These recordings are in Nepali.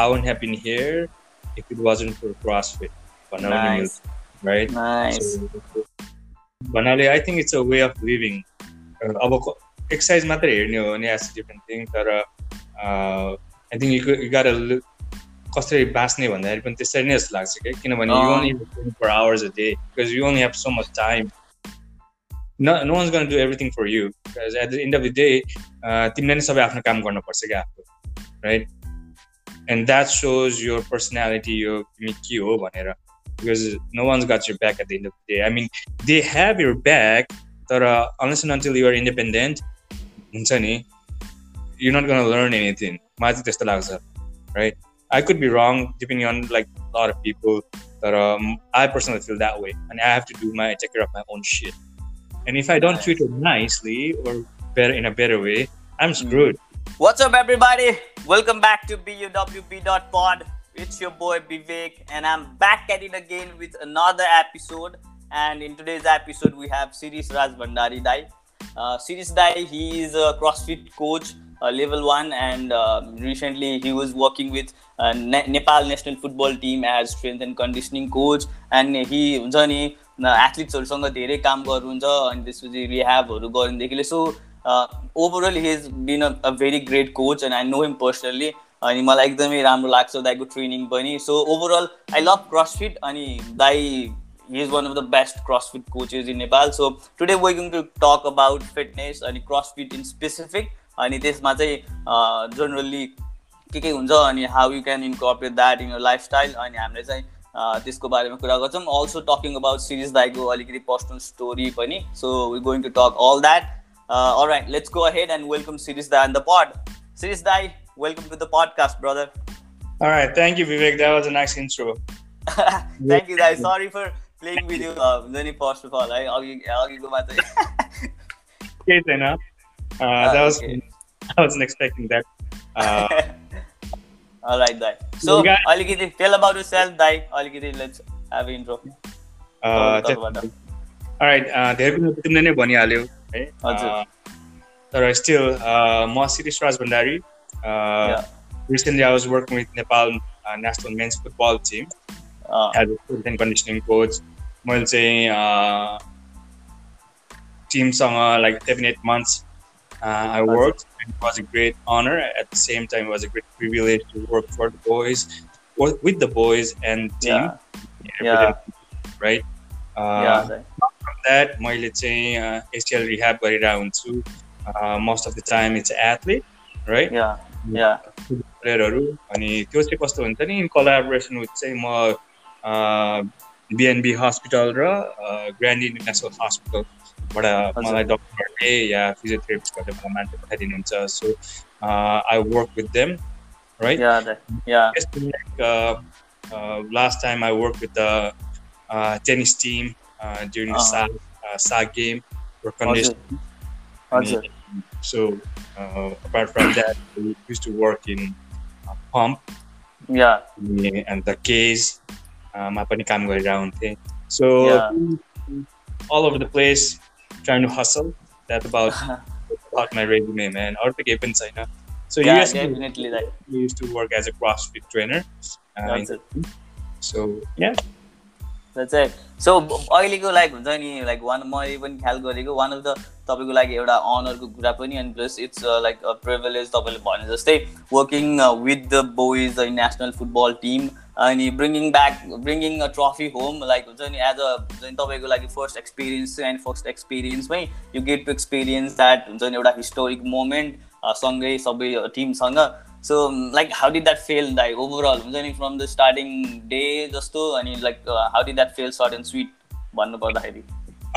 I wouldn't have been here if it wasn't for CrossFit. Nice. Right? Nice. So, भन्नाले I think it's a way of living अब एक्सर्साइज मात्रै हेर्ने हो भने एज डिफ्रेन्ट थिङ तर I think you you got कसरी बाँच्ने भन्दाखेरि पनि त्यसरी नै जस्तो लाग्छ क्या किनभने you only for hours a day because you only have so much time no, no one's going to do everything for you because at the end of the day तिमीले नै सबै आफ्नो काम गर्नुपर्छ क्या आफ्नो right And that shows your personality यो तिमी के हो भनेर because no one's got your back at the end of the day. I mean, they have your back, but uh, unless and until you are independent, you're not gonna learn anything. Right? I could be wrong, depending on like a lot of people, but um, I personally feel that way, and I have to do my take care of my own shit. And if I don't treat it nicely or better in a better way, I'm screwed. What's up, everybody? Welcome back to buwb.pod. It's your boy Vivek, and I'm back at it again with another episode. And in today's episode, we have Siris Raj Bandari Dai. Uh, Siris Dai, he is a CrossFit coach, uh, level one, and uh, recently he was working with uh, ne- Nepal national football team as strength and conditioning coach. And he हुन्छ नि एथलिट्सहरूसँग धेरै काम गर्नुहुन्छ अनि त्यसपछि रिह्याबहरू गरिँदैखेरि so overall he is been a very great coach and I know him personally अनि मलाई एकदमै राम्रो लाग्छ दाईको ट्रेनिङ पनि. So overall I love CrossFit अनि दाई he is one of the best CrossFit coaches in Nepal so today we going to talk about fitness अनि क्रसफिट इन स्पेसिफिक अनि त्यसमा चाहिँ जनरल्ली के के हुन्छ अनि how you can incorporate that in your lifestyle अनि हामीले चाहिँ त्यसको बारेमा कुरा गर्छौँ. अल्सो टकिङ अबाउट सिरिज दाईको अलिकति पर्सनल स्टोरी पनि. So we going to talk all that Right let's go ahead and welcome series दाई एन्ड द पड सिरिज दाई welcome to the podcast, brother. All right, thank you, Vivek. That was a nice intro. thank you, guys. Sorry for playing with you, uh, Zani, first of all. I, I'll, I'll go back Okay, then, uh, that was okay. I wasn't expecting that. Uh, all right, Dai. So, got... Alikiti, tell about yourself, Dai. Alikiti, let's have an intro. Uh, all right, uh, धेरै पनि तिमीले नै भनिहाल्यौ है तर स्टिल म Shirish Raj Bhandari uh, yeah. Recently, I was working with Nepal uh, national men's football team uh. as a strength and conditioning coach. मैले चाहिँ टिमसँग like seven eight months I worked and it was a great honor at the same time it was a great privilege to work for the boys work with the boys and team yeah. yeah. right uh, yeah, that मैले चाहिँ एसिएल रिह्याब गरिरहेको हुन्छु. the time it's an athlete right? Yeah प्लेयरहरू अनि त्यो चाहिँ कस्तो हुन्छ नि इन कोलाबोरेसन विथ चाहिँ म बिएनबी हस्पिटल र ग्रान्ड इन्टरनेसनल हस्पिटलबाट मलाई डक्टरहरूले या फिजियोथेरापिस्टहरूले मलाई मान्छे पठाइदिनुहुन्छ. So I work with them right last time I work with the tennis team Uh, during uh-huh. SAG, uh, SAG game were So uh, apart from that, we used to work in a pump. Yeah. And the case, um, apa ni kam around eh? So yeah. all over the place, trying to hustle. That about about my resume, man. Or the gap inside, na. So yeah, definitely that. We used to work as a CrossFit trainer. Uh, That's it. So yeah. It. सो अहिलेको लाइक हुन्छ नि लाइक वान मैले पनि ख्याल गरेको वान अफ द तपाईँको लागि एउटा अनरको कुरा पनि अनि प्लस इट्स लाइक प्रिभिलेज तपाईँले भने जस्तै working with the boys the national football team अनि bringing back bringing a trophy home like हुन्छ नि एज अ तपाईँको लागि first experience and first एक्सपिरियन्समै you get to experience that हुन्छ नि एउटा हिस्टोरिक मोमेन्ट सँगै सबै टिमसँग So like how did that feel like overall हुन्छ नि फ्रम द स्टार्टिङ डे जस्तो अनि like how did that feel short and sweet भन्नु पर्दाखेरि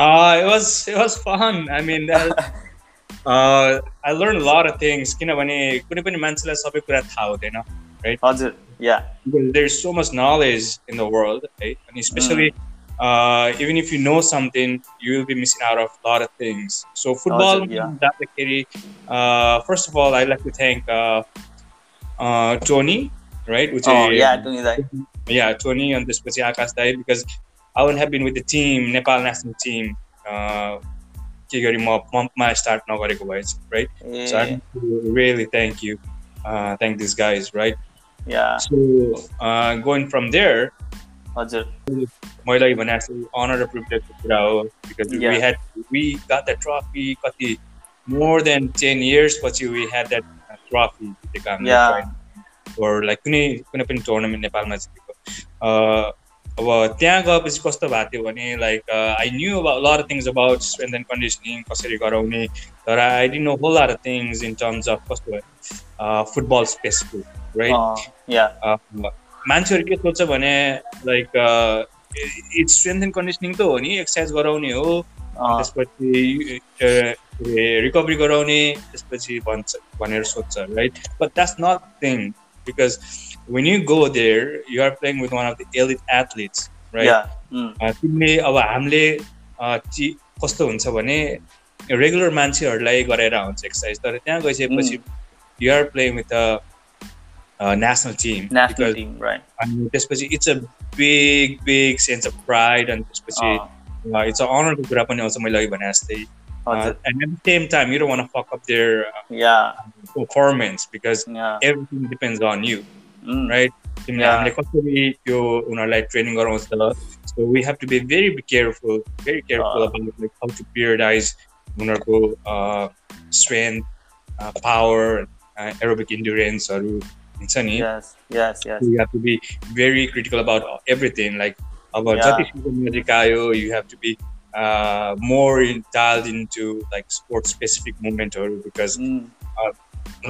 it was it was fun. I mean, uh, I learned a lot of things. किनभने कुनै पनि मान्छेलाई सबै कुरा थाहा हुँदैन right? हजुर या There's so much knowledge in the world, right? And especially uh, even if you know something, you will be missing out of a lot of things. So football, yeah. uh, first of all, I'd like to thank uh, uh, Tony, right? Which oh, is, yeah, Tony Dai. Yeah, Tony on this Akash Dai because I wouldn't have been with the team, Nepal national team. Uh, के गरी म पम्पमा स्टार्ट नगरेको भए right? So I really thank you, uh, thank these guys, right? Yeah So uh, going from there, हजुर मैले अघि भने जस्तो अनर र प्रिभिलेजको कुरा हो because Yeah. We had we got that trophy कति मोर देन टेन इयर्स पछि वी ह्याड द्याट Trophy जितेको. हामीले लाइक कुनै कुनै पनि टुर्नामेन्ट नेपालमा जितेको। अब त्यहाँ गएपछि कस्तो भएको थियो भने like I knew lot things about strength and conditioning कसरी गराउने तर I didn't know whole are things in terms of कस्तो फुटबल स्पेसिफिक राइट मान्छेहरू के सोध्छ भने like it's strength and conditioning त हो नि एक्सर्साइज गराउने हो। त्यसपछि रिकभरी गराउने त्यसपछि भन्छ भनेर सोध्छ right but that's not thing because when you go there you are playing with one of the elite athletes right तिमीले अब हामीले चि कस्तो हुन्छ भने रेगुलर मान्छेहरूलाई गराएर हुन्छ एक्सर्साइज तर त्यहाँ गइसकेपछि you are playing with a national team अनि त्यसपछि it's a big big sense of pride अनि त्यसपछि इट्स अ अनरको कुरा पनि आउँछ मैले अघि भने जस्तै हजुर and at the same time you want fuck up there your performance because yeah everything depends on you Mm. Right तिमीले Yeah. हामीले कसरी त्यो उनीहरूलाई ट्रेनिङ गराउँछ so we have to be very careful very careful Uh. About like how to periodize उनीहरूको स्ट्रेन्थ पावर एरोबिक इन्डुरेन्सहरू हुन्छ नि yes yes yes you have to be very critical about everything. Like music ayo, you have to be uh, more in, dialed into like sports specific moment or because Mm.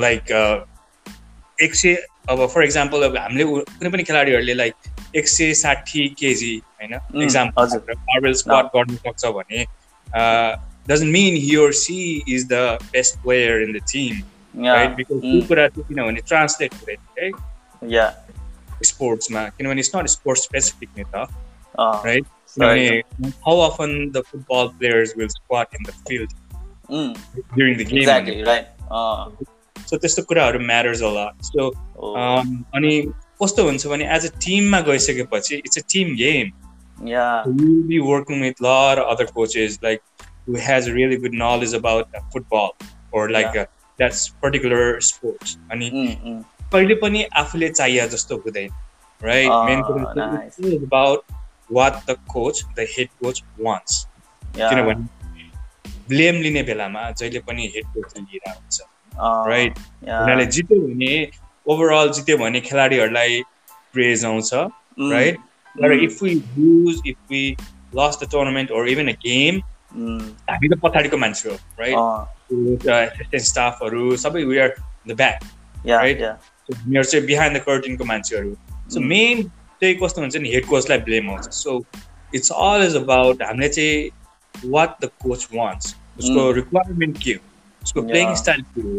like uh, एक सय अब फर इक्जाम्पल अब हामीले कुनै पनि खेलाडीहरूले लाइक एक सय साठी केजी होइन? इक्जाम्पल। मार्बल स्क्वाड गर्नु सक्छ भने doesn't mean he or she is the best player in the team right because त्यो. कुरा चाहिँ किनभने ट्रान्सलेट हुँदैन है स्पोर्ट्समा किनभने इट्स नट स्पोर्ट्स स्पेसिफिक नि त। Uh, right right. किनभने how often the football players will squat in the field Mm. During the exactly game right uh, so त्यस्तो कुराहरू म्याटर्स होला सो oh, अनि कस्तो हुन्छ भने एज अ टिममा गइसकेपछि it's a team game yeah you will be working with a lot of other coaches like who has really good knowledge about uh, football or like uh, that particular sports अनि mm, mm. कहिले पनि आफूले चाहिए जस्तो हुँदैन राइट Ah, मेन nice. कुरा about what the coach the head coach yeah. किनभने ब्लेम लिने बेलामा जहिले पनि हेड कोचले लिएर हुन्छ राइट उनीहरूले जित्यो भने ओभरअल जित्यो भने खेलाडीहरूलाई प्रेज आउँछ Mm, राइट तर mm, if we lose if we lost the tournament or even a game mm, हामी त पछाडिको मान्छे हो राइट एसिस्टेन्ट स्टाफहरू सबै we are the back yeah हामीहरू चाहिँ बिहाइन्ड द कर्टिनको मान्छेहरू। So Mm. मेन चाहिँ कस्तो हुन्छ नि हेड कोचलाई ब्लेम आउँछ। So it's all is about हामीले चाहिँ वाट द कोच वान्ट्स उसको रिक्वायरमेन्ट के हो? उसको प्लेइङ. स्टाइल के हो?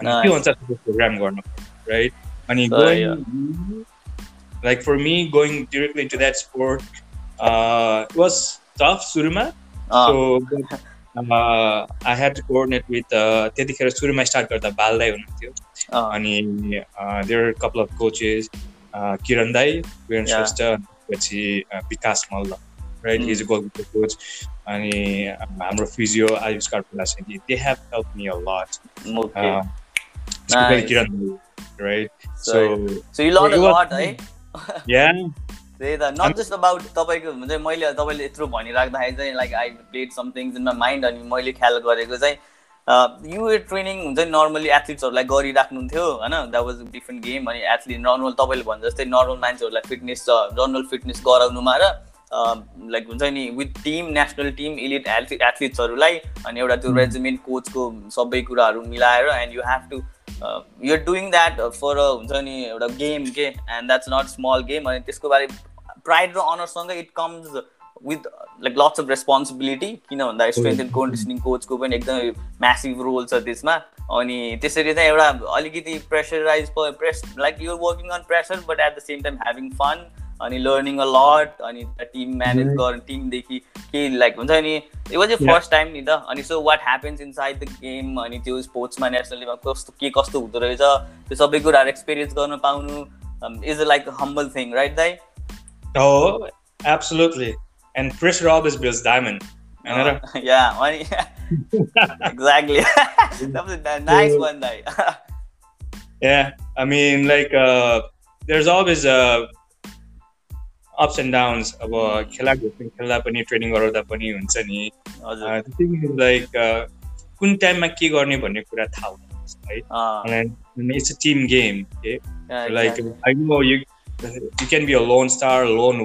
अनि. त्यो अनुसार प्रोग्राम गर्नु? राइट अनि like for me going directly into that sport it was tough सुरुमा। I had to coordinate with त्यतिखेर सुरुमा स्टार्ट गर्दा बालदाई हुनुहुन्थ्यो। Uh, अनि there couple of coaches Kiran दाई Yeah. श्रेष्ठ पछि Bikash Malla right. Is a goalkeeper coach अनि हाम्रो फिजियो आयुष कार्पुला छ they have help me a lot. Kiran right so learned a it was- lot है या त्यही त नट जस्ट अबाउट तपाईँको हुन्छ मैले तपाईँले यत्रो भनिराख्दाखेरि चाहिँ like I played some things in my mind अनि मैले ख्याल गरेको चाहिँ यु ट्रेनिङ हुन्छ नि नर्मली एथलिट्सहरूलाई गरिराख्नुहुन्थ्यो होइन द्याट वाज डिफ्रेन्ट गेम अनि एथलिट नर्मल तपाईँले भने जस्तै नर्मल मान्छेहरूलाई फिटनेस जनरल फिटनेस गराउनुमा र लाइक हुन्छ नि with team national team elite athlete एथलिट्सहरूलाई अनि एउटा त्यो. रेजिमेन्ट कोचको सबै कुराहरू मिलाएर and you have to you're doing that for a हुन्छ नि एउटा गेम के and that's not small game अनि त्यसको बारे प्राइड र अनरसँगै it comes with like lots of responsibility किन भन्दा स्ट्रेन्थ एन्ड कन्डिसनिङ कोचको पनि एकदमै म्यासिभ रोल छ त्यसमा अनि त्यसरी चाहिँ एउटा अलिकति pressurize press like you're working on pressure but at the same time having fun अनि लर्निङ अ लट अनि टिम म्यानेज. गर्ने टिमदेखि के लाइक हुन्छ नि it was a. First time नि त अनि so what happens inside the game अनि त्यो स्पोर्ट्समा नेसनलीमा कस्तो के कस्तो हुँदो रहेछ त्यो सबै कुराहरू एक्सपिरियन्स गर्न पाउनु is a like humble thing right दाइ Oh, absolutely. And pressure always builds diamond. होइन र? या अनि exactly that was nice one दाइ Yeah, I mean, like, uh, there's always uh, ups and downs अब खेलाको खेल्दा पनि ट्रेनिङ गराउँदा पनि हुन्छ नि हजुर लाइक कुन टाइममा के गर्ने भन्ने कुरा थाहा हुनुपर्छ है इट्स अ टिम गेम के like I know you you can be a lone star lone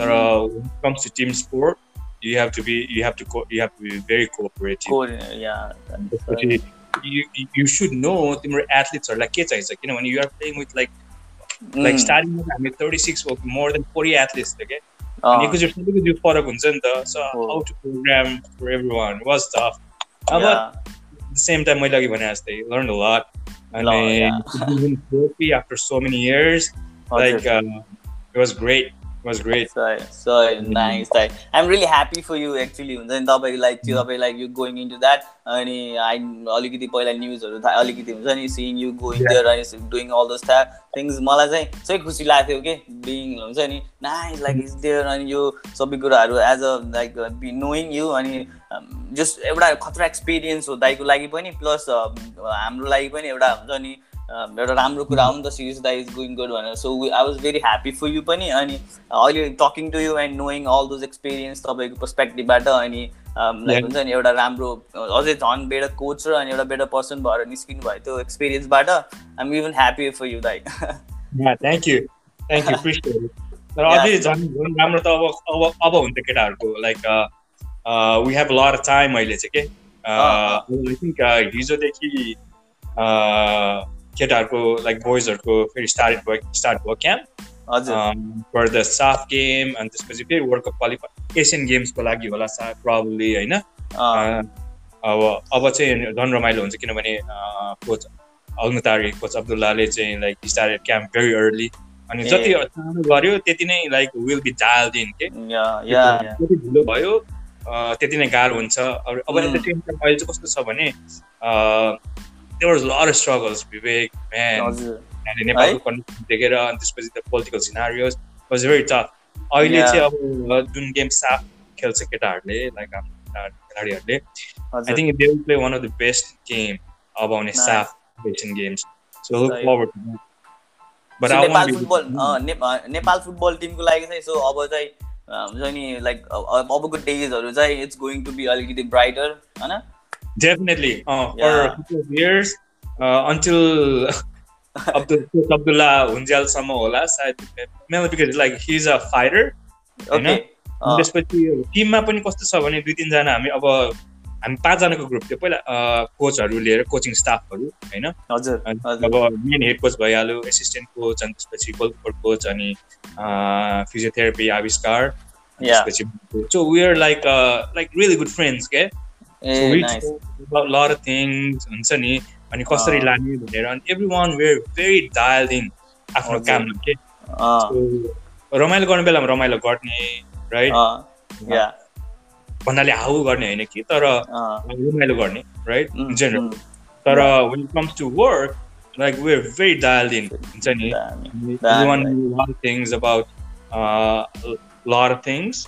wall तर comes to team sport you have to be you have to co- you have to be very cooperative Co- yeah त्यसपछि you, you should know तिम्रो एथलिट्सहरूलाई के चाहिन्छ किनभने you are playing with like like स्टार्टिङमा हामी thirty six more than forty athletes थियो क्या अनि एकैचोटि सबैको जिउ फरक हुन्छ नि त so how to program for everyone was tough अब सेम टाइम मैले अघि भने जस्तै लर्न अ लट अनि after so many years like it was great Was great. So, so nice. Like, I'm really happy for you actually. हुन्छ नि तपाईँलाई त्यो तपाईँ like you going into that अनि आई अलिकति पहिला न्युजहरू थाहा अलिकति हुन्छ नि सिइङ यु गोइङ देयर अनि doing all those the things मलाई चाहिँ सबै खुसी लाग्थ्यो कि बिङ हुन्छ नि नाइस लाइक इज देयर अनि यो सबै कुराहरू as a like be knowing you अनि जस्ट एउटा खतरा एक्सपिरियन्स हो दाइको लागि पनि प्लस हाम्रो लागि पनि एउटा हुन्छ नि एउटा राम्रो कुरा हो नि त serious the is going good भनेर। So I was very happy for you पनि अनि अहिले talking to you and knowing all those experience तपाईँको पर्सपेक्टिभबाट अनि लाइक हुन्छ नि एउटा राम्रो अझै झन् बेटर कोच र अनि एउटा बेटर पर्सन भएर निस्किनु भयो त्यो एक्सपिरियन्सबाट I'm even happy for you दाइ। थ्याङ्क यु थ्याङ्क यू तर अझै झन् झन् राम्रो त अब अब अब हुन्छ केटाहरूको like we have lot time अहिले चाहिँ के? आई थिङ्क हिजोदेखि केटाहरूको लाइक बोइजहरूको फेरि स्टार्ट भयो स्टार्ट भयो camp for the SAFF game अनि त्यसपछि फेरि वर्ल्ड कप क्वालिफाई एसियन गेम्सको लागि होला सा प्रब्ली होइन? अब अब चाहिँ झन् रमाइलो हुन्छ किनभने कोच अलमुतारी कोच अब्दुल्लाले चाहिँ like started camp very early अनि जति सानो गर्यो त्यति नै लाइक विल बी डाल दिन के जति ढिलो भयो त्यति नै गाह्रो हुन्छ। अब अहिले चाहिँ कस्तो छ भने there was a lot of struggles, Vivek, man. And in Nepal, देखेर अनि त्यसपछि त political scenarios was very tough अहिले चाहिँ अब जुन गेम साफ खेल्छ केटाहरूले लाइक हाम्रो खेलाडीहरूले I think they will play one of the best game अब आउने SAFF Asian games so look forward to but Nepal football Nepal football टिमको लागि चाहिँ सो अब चाहिँ हुन्छ नि लाइक अबको डेजहरू चाहिँ इट्स गोइङ टु बी अलिकति ब्राइटर होइन Definitely. Uh, yeah. For a couple of years, uh, until Abdul Abdullah Hunjalsama होला सायद because like he is a fighter होइन त्यसपछि टिममा पनि कस्तो छ भने दुई तिनजना हामी अब हामी पाँचजनाको ग्रुप थियो। पहिला कोचहरू लिएर कोचिङ स्टाफहरू होइन? अब मेन हेड कोच भइहाल्यो एसिस्टेन्ट कोच अनि त्यसपछि गोलकिपर कोच अनि फिजियोथेरापी आविष्कार त्यसपछि so we are like like really good friends के लर थिङ्स हुन्छ नि अनि कसरी लाने भनेर अनि every one were very dial in आफ्नो काममा के रमाइलो गर्ने बेलामा रमाइलो गर्ने राइट भन्नाले हाउ गर्ने होइन कि तर रमाइलो गर्ने राइट इन जेनरल तर when comes to work like were very dial in हुन्छ नि one things about lot things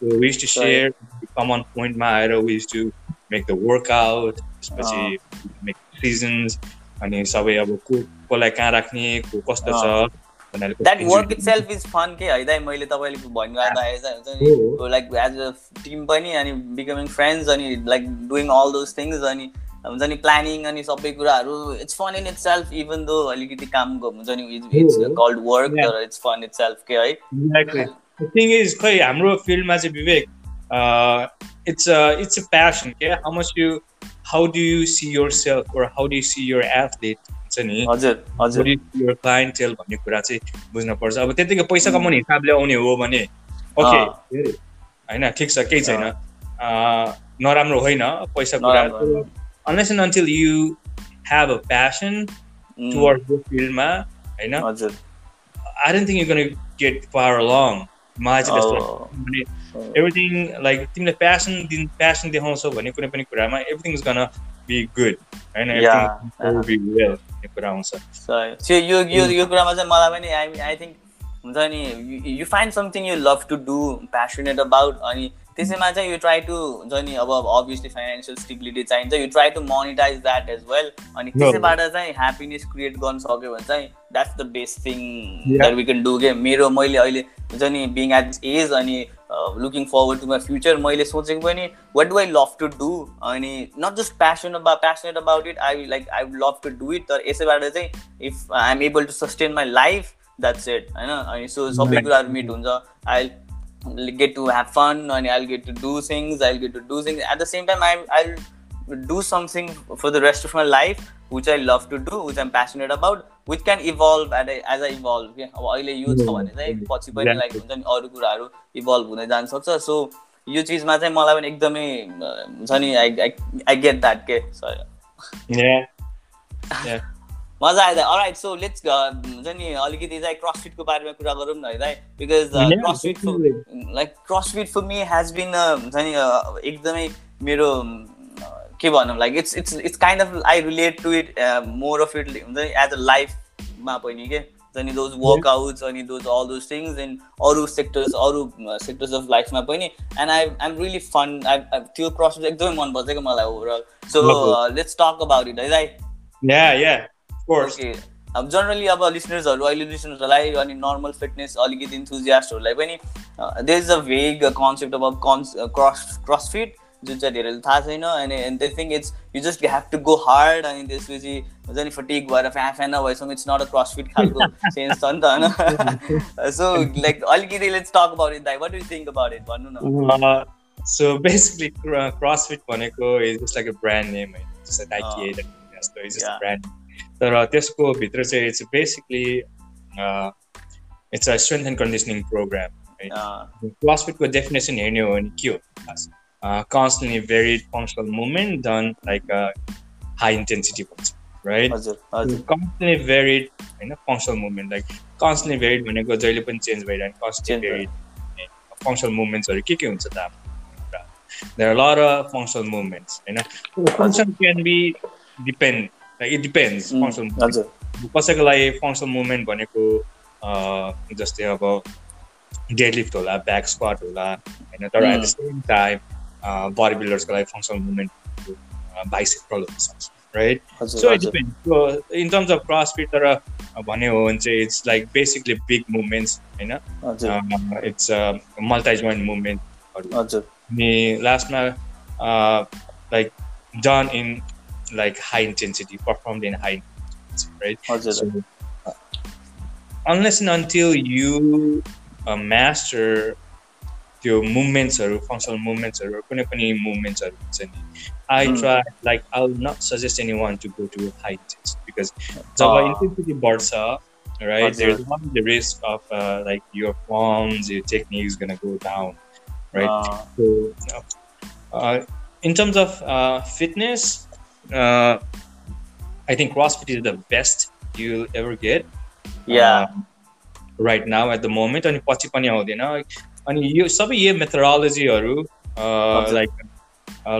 So we used to share, on point आएर used to make the workout, त्यसपछि make seasons. अनि सबै अब को कसलाई कहाँ राख्ने को कस्तो छ that work itself is fun के है? दाइ मैले तपाईँले भन्नु लाइक एज अ टिम पनि अनि बिकमिङ फ्रेन्ड्स अनि like doing all those things अनि हुन्छ नि प्लानिङ अनि सबै कुराहरू it's fun in itself even though अलिकति काम हुन्छ नि it's called work it's fun itself के है। थिङ इज खै हाम्रो फिल्डमा चाहिँ Bibek it's it's a passion के how much you how do you see yourself or how do you see your athlete हुन्छ नि हजुर क्लाइन्टेल भन्ने कुरा चाहिँ बुझ्नुपर्छ। अब त्यतिकै पैसा कमाउने हिसाबले आउने हो भने ओके होइन ठिक छ केही छैन। नराम्रो होइन पैसा कुरा। Unless and until you have a passion toward यो फिल्डमा होइन? I don't think you gonna get far long मलाई चाहिँ त्यस्तो भने एभ्रिथिङ लाइक तिमीले प्यासन दिन प्यासन देखाउँछौ भने कुनै पनि कुरामा everything is gonna be good होइन कुरा आउँछ यो यो यो कुरामा चाहिँ मलाई पनि आई आई थिङ्क हुन्छ नि you find something you love to do passionate about अनि त्यसैमा चाहिँ यु ट्राई टु हुन्छ नि अब अभियसली फाइनेन्सियल स्टेबिलिटी चाहिन्छ you try to monetize that as well अनि त्यसैबाट चाहिँ ह्याप्पिनेस क्रिएट गर्न सक्यो भने चाहिँ that's the best thing that we can do के मेरो मैले अहिले हुन्छ नि बिङ एट दिस एज अनि looking forward to my future मैले सोचेको पनि what do I love to do अनि not just passion about passionate about it I like I would love to do it तर यसैबाट चाहिँ if I am able to sustain my life that's it होइन? अनि सो सबै कुराहरू मिट हुन्छ। I get to have fun and I'll get to do things. I'll get to do things. At the same time, I, I'll do something for the rest of my life which I love to do, which I'm passionate about, which can evolve as I evolve. अब अहिले यो छ भने चाहिँ पछि पनि लाइक हुन्छ नि अरू कुराहरू इभल्भ हुँदै जान सक्छ सो यो चिजमा चाहिँ मलाई पनि एकदमै हुन्छ नि आई आई गेट द्याट के मजा आयो राइट सो लेट्स हुन्छ नि अलिकति चाहिँ क्रसफिटको बारेमा कुरा गरौँ न है because CrossFit like CrossFit for me has been हुन्छ नि एकदमै मेरो के भनौँ like it's it's it's kind of I relate to it more of it हुन्छ नि एज अ लाइफमा पनि के। हुन्छ नि दोज वर्कआउट्स अनि those all those things and अरू सेक्टर्स अरू सेक्टर्स अफ लाइफमा पनि। And I I'm really fun I त्यो क्रसफिट एकदमै मनपर्छ क्या मलाई overall so let's talk about it है दाइ। ओके अब जनरली अब लिसनर्सहरू अहिले लिसनर्सहरूलाई अनि नर्मल फिटनेस अलिकति इन्थुजियास्टहरूलाई पनि there is a vague concept अब कन्स क्रस क्रसफिट जुन चाहिँ धेरैले थाहा छैन अनि and they think it's you just have to go hard अनि त्यसपछि हुन्छ नि फटिक भएर फ्या फ्यान भएसम्म इट्स नट अ क्रसफिट खालको सेन्स छ नि त होइन? सो लाइक अलिकति लेट्स टक अबाउट इट दाइ what you think about it भन्नु न। सो बेसिकली क्रसफिट भनेको is just like a brand name होइन? जस्तो नाइकी जस्तो इज जस्ट ब्रान्ड तर त्यसको भित्र चाहिँ it's basically it's a strength and conditioning programme क्लासफिटको definition हेर्ने हो भने के हो? Constantly varied functional movement done like high intensity भन्छ राइट कन्सटेन्टली भेरिड होइन functional movement like constantly varied भनेको जहिले पनि चेन्ज भइरहने कन्सटेन्ट भेरिड फङ्सनल मुभमेन्ट्सहरू के के हुन्छ त? हाम्रो देयर लर फङ्सनल मुभमेन्ट्स होइन? Function can be depend it depends function कसैको लागि फङ्सन मुभमेन्ट भनेको जस्तै अब डेड लिफ्ट होला ब्याक स्क्वाट होला होइन तर at the same time body बिल्डर्सको लागि फङ्सनल मुभमेन्ट बाइसेक्टल हुनसक्छ right so it depend in terms of CrossFit तर भन्यो हो भने चाहिँ it's like basically big movements होइन? इट्स मल्टी जोइन्ट मुभमेन्टहरू अनि लास्टमा like done in like high intensity, performed in high intensity, right? So, unless and until you uh, master त्यो मुभमेन्ट्सहरू फङ्सनल मुभमेन्ट्सहरू कुनै पनि मुभमेन्ट्सहरू हुन्छ नि I try like I will not suggest anyone to go to high intensity because job intensity बढ्छ right there's one the risk of uh, like your forms your technique is going to go down right uh. so uh, in terms of uh, fitness uh, I think CrossFit is the best you'll ever get. Yeah. Um, right now at the moment अनि पछि पनि आउँदैन। अनि यो सबै यो मेथोडोलोजीहरू लाइक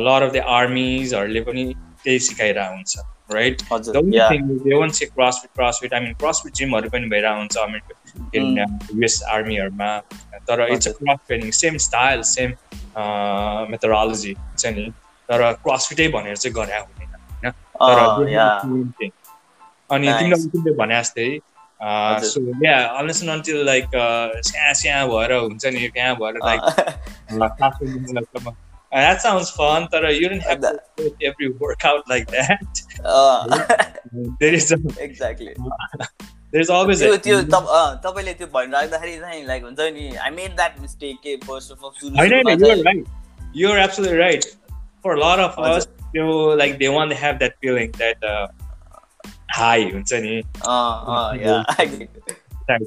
लट अफ द आर्मिजहरूले पनि त्यही सिकाइरहेको हुन्छ right they one say CrossFit CrossFit I mean CrossFit जिमहरू पनि भइरहेको हुन्छ अमेरिका युएस आर्मीहरूमा तर it's a cross training same style same methodology हुन्छ नि? तर क्रसफिटै भनेर चाहिँ गरे हुँदैन। अनि तिमीलाई तिमीले भने जस्तै सो या अनलेस अन्टिल लाइक स्या स्या भएर हुन्छ नि त्यहाँ भएर like That sounds fun, but you don't have to do every workout like that. Uh. there is a, exactly. There's always त्यो त्यो तपाईँले त्यो भनिराख्दाखेरि चाहिँ लाइक हुन्छ नि आई मेड द्याट मिस्टेक के फर्स्ट अफ अल होइन you're right you're absolutely right for lot of us त्यो like they want have that feeling that high हुन्छ नि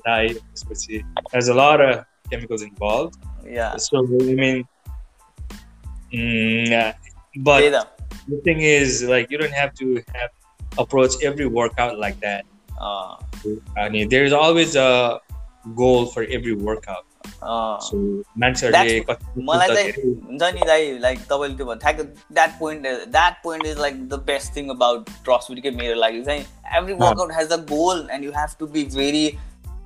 हाई त्यसपछि there's a lot of chemicals involved. Yeah. So I mean, mm, yeah. but Data. the thing is, like, you don't have to have approach every workout like that. Uh, I mean, there is always a goal for every workout. मलाई चाहिँ हुन्छ नि दाइ लाइक तपाईँले त्यो भन्नु ठ्याक्क that point that point is like the best thing about क्रसफिटकै मेरो लागि चाहिँ every workout has a goal and you have to be very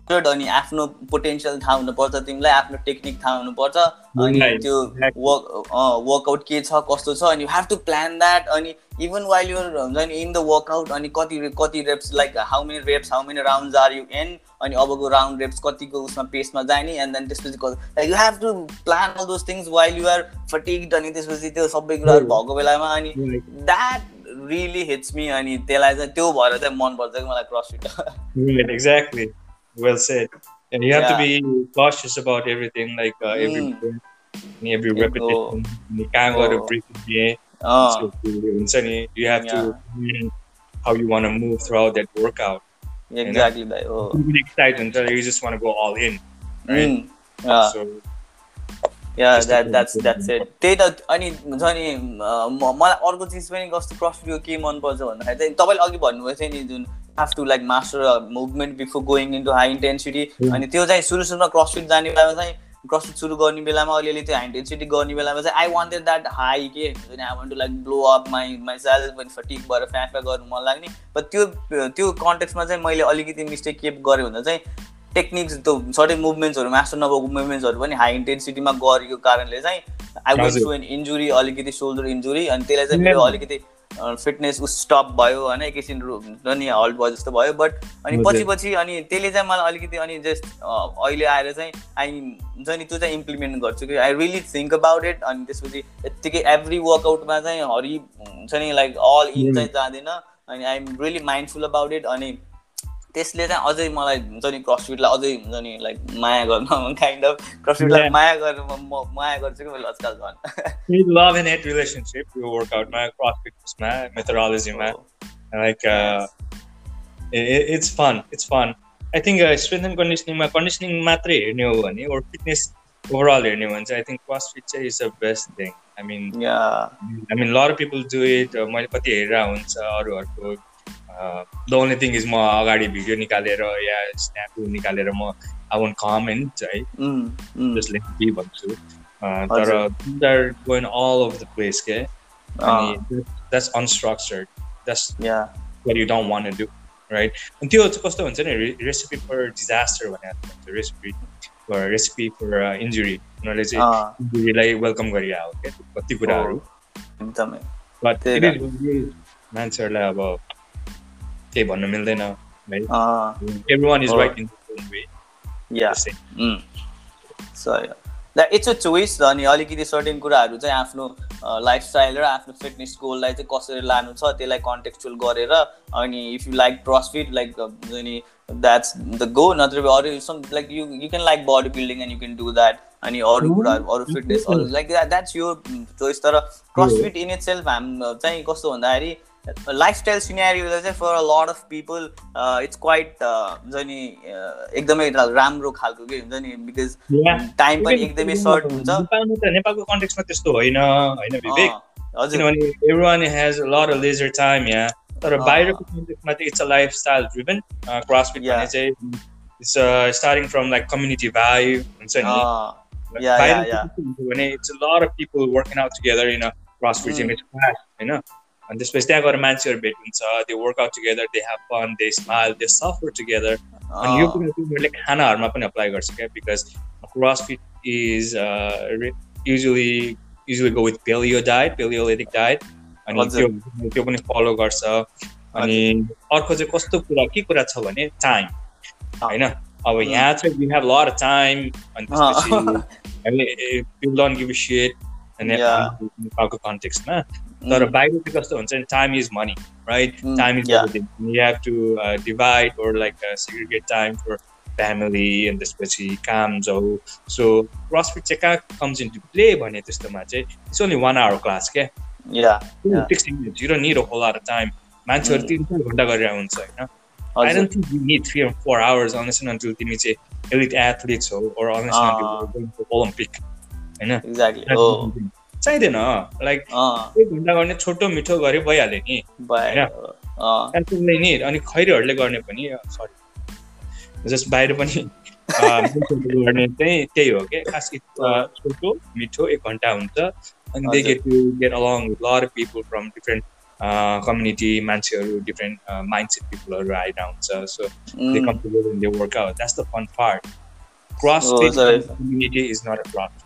structured अनि आफ्नो पोटेन्सियल थाहा हुनुपर्छ तिमीलाई आफ्नो टेक्निक थाहा हुनुपर्छ अनि त्यो. वर्क वर्कआउट के छ कस्तो छ अनि you have to plan that अनि इभन वाइल युर हुन्छ नि इन द वर्कआउट अनि कति कति reps like how many reps how many round are you an अनि अबको राउन्ड रेप्स कतिको उसमा पेसमा जाने एन्ड देन त्यसपछि you have to plan all those things while you are fatigued अनि त्यसपछि त्यो सबै कुराहरू भएको बेलामा अनि. द्याट रियली हिट्स मी अनि त्यसलाई चाहिँ त्यो भएर चाहिँ मनपर्छ कि मलाई CrossFit exactly. Well said. And you have to Yeah. be cautious about everything, like uh, every Mm. and every Oh. repetition. You can't go to Oh. breathe So you have to learn how you want to move throughout that workout. Exactly भाइ हो You get excited until you just want to go all in. Right. Mm. Yeah. So yeah that that's that's it त्यही त अनि हुन्छ नि मलाई अर्को चिज पनि कस्तो क्रसफिटको के मनपर्छ भन्दाखेरि चाहिँ तपाईँले अघि भन्नुभएको थियो नि जुन have to like master movement before going into high intensity. अनि त्यो चाहिँ सुरु सुरुमा क्रसफिट जाने बेलामा चाहिँ क्रसफिट सुरु गर्ने बेलामा अलिअलि त्यो हाई इन्टेन्सिटी गर्ने बेलामा चाहिँ आई वान्टेड द्याट हाई के हुन्छ नि I want to like blow up my myself अनि फटिक भएर फ्या फ्या गर्नु मन लाग्ने बट त्यो त्यो कन्टेक्समा चाहिँ मैले अलिकति मिस्टेक के गरेँ भन्दा चाहिँ टेक्निक्स त्यो सर्टेन मुभमेन्ट्सहरू मास्टर नभएको मुभमेन्ट्सहरू पनि हाई इन्टेन्सिटीमा गरेको कारणले चाहिँ आई हजुर। टु एन इन्जुरी अलिकति सोल्डर इन्जुरी अनि त्यसलाई चाहिँ अलिकति फिटनेस उस स्टप भयो होइन एकैछिन नि हल्ट भयो जस्तो भयो बट अनि। पछि पछि अनि त्यसले चाहिँ मलाई अलिकति अनि जस्ट अहिले आएर चाहिँ आई हुन्छ नि त्यो चाहिँ इम्प्लिमेन्ट गर्छु कि I really think about it अनि त्यसपछि यत्तिकै एभ्री वर्कआउटमा चाहिँ हरि हुन्छ नि लाइक अल इन. चाहिँ जाँदैन अनि I am really mindful about it अनि त्यसले चाहिँ अझै मलाई हुन्छ नि क्रसफिटलाई अझै हुन्छ नि लाइक माया गर्न काइन्ड अफ क्रसफिटलाई माया गर्नु म माया गर्छु कि मैले आजकल झन्। लभ एन्ड एट रिलेसनसिप यो वर्कआउटमा क्रसफिटमा मेथोडोलोजीमा like it's fun it's fun I think strength and कन्डिसनिङमा conditioning मात्रै हेर्ने हो भनेअल हेर्ने हो भने चाहिँ आई थिङ्क क्रसफिट चाहिँ is a best thing I mean I mean lot people do it मैले कति हेरेर हुन्छ अरूहरूको। द ओन्ली थिङ इज म अगाडि भिडियो निकालेर या स्न्यापहरू निकालेर म आई वन्ट कमेन्ट है। जसले के भन्छु। तर are going all over the place के? अनि that's unstructured that's yeah want to do, right? अनि त्यो चाहिँ कस्तो हुन्छ नि रेसिपी फर डिजास्टर भनेर भन्छ recipe for recipe for injury उनीहरूले चाहिँ इन्जुरीलाई वेलकम गरिरहेको क्या कति कुराहरू। एकदमै। मान्छेहरूलाई अब केही भन्नु मिल्दैन है everyone is. Right in way yeah सही इट्स अ चोइस अनि अलिकति सर्टेन कुराहरू चाहिँ आफ्नो लाइफस्टाइल र आफ्नो फिटनेस गोललाई चाहिँ कसरी लानु छ त्यसलाई कन्टेक्चुअल गरेर अनि if you like CrossFit like हुन्छ नि द्याट्स द गो नत्र अरू some like you you can like bodybuilding and you can do that अनि अरू Mhm. कुराहरू अरू फिटनेस अरू लाइक द्याट्स यो चोइस तर क्रसफिट इन इट सेल्फ हाम चाहिँ कस्तो भन्दाखेरि लाइफस्टाइल सिनेरियोलाई चाहिँ for a lot of people it's quite हुन्छ नि uh, एकदमै राम्रो खालको के हुन्छ नि बिकज टाइम पनि एकदमै सर्ट हुन्छ। नेपालको कन्टेक्समा त्यस्तो होइन होइन विवेक? अँ, हजुर। किनभने everyone has lot of leisure time यहाँ तर अँ। बाहिरको कन्टेक्समा चाहिँ it's a lifestyle driven CrossFit Yeah. भन्ने चाहिँ it's starting from like community vibe हुन्छ नि? अँ, भने it's lot of people working out together in CrossFit Mm. Gym it's होइन? अनि त्यसपछि त्यहाँ गएर मान्छेहरू भेट हुन्छ they work out together they have fun they smile they suffer together अनि यो कुरा चाहिँ खानाहरूमा पनि अप्लाई गर्छ क्या because CrossFit is usually usually go with paleo diet paleolithic diet अनि। त्यो त्यो पनि फलो गर्छ अनि अर्को चाहिँ कस्तो कुरा के कुरा छ भने टाइम होइन अब. यहाँ चाहिँ वी हेभ लट टाइम अनि त्यसपछि हामी डोन्ट गिभ सेट. नेपालको कन्टेक्समा तर उम्, बाहिर चाहिँ कस्तो हुन्छ नि time is money right Mm. You have to uh, divide or like uh, segregate time for family and त्यसपछि काम जाऊ सो क्रसफिट चाहिँ कहाँ कम्स इन्टु प्ले भने त्यस्तोमा चाहिँ it's only one hour class क्या निड अ होल टाइम मान्छेहरू Mm. तिन चार घन्टा गरेर हुन्छ होइन? आई हजुर। Don't think you need three four hours unless until तिमी चाहिँ एलिट एथलिट्स हो ओर अनलेस अँ। ओलम्पिक होइन? एक्ज्याक्टली हो चाहिँदैन। लाइक एक घन्टा गर्ने छोटो मिठो गरे भइहाल्यो नि। क्यान्सरले नि अनि खैरीहरूले गर्ने पनि सरी जस्ट बाहिर पनि गर्ने चाहिँ त्यही हो क्या खास छोटो मिठो एक घन्टा हुन्छ। अनि they. Get to get along lot people from different community मान्छेहरू डिफ्रेन्ट माइन्डसेट पिपलहरू आइरहेको हुन्छ। So they Mm. Come together they work out that's the fun part cross. Community is not a cross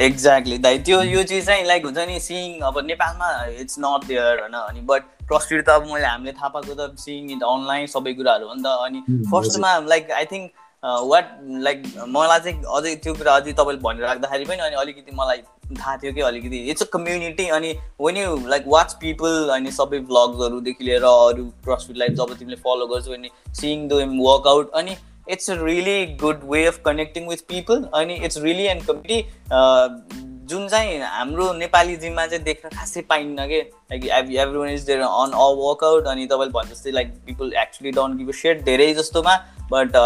exactly दाइ त्यो यो चिज चाहिँ लाइक हुन्छ नि सिइङ अब नेपालमा इट्स नट देयर होइन अनि बट क्रसफिट त अब मैले हामीले थाहा पाएको त सिइङ इन अनलाइन सबै कुराहरू हो नि त अनि फर्स्टमा like I think what like मलाई चाहिँ अझै त्यो कुरा अझै तपाईँले भनिराख्दाखेरि पनि अनि अलिकति मलाई थाहा थियो कि अलिकति इट्स अ कम्युनिटी अनि when you like watch people अनि सबै भ्लग्सहरूदेखि लिएर अरू क्रसफिटलाई जब तिमीले फलो गर्छौ अनि सिइङ द वर्कआउट अनि it's a really good way of connecting with people अनि इट्स रियली एन्ड कम्युनिटी जुन चाहिँ हाम्रो नेपाली जिममा चाहिँ देख्न खासै पाइन्न कि? Like everyone is there on a workout अनि तपाईँले भने जस्तै like people actually don't give a set धेरै जस्तोमा but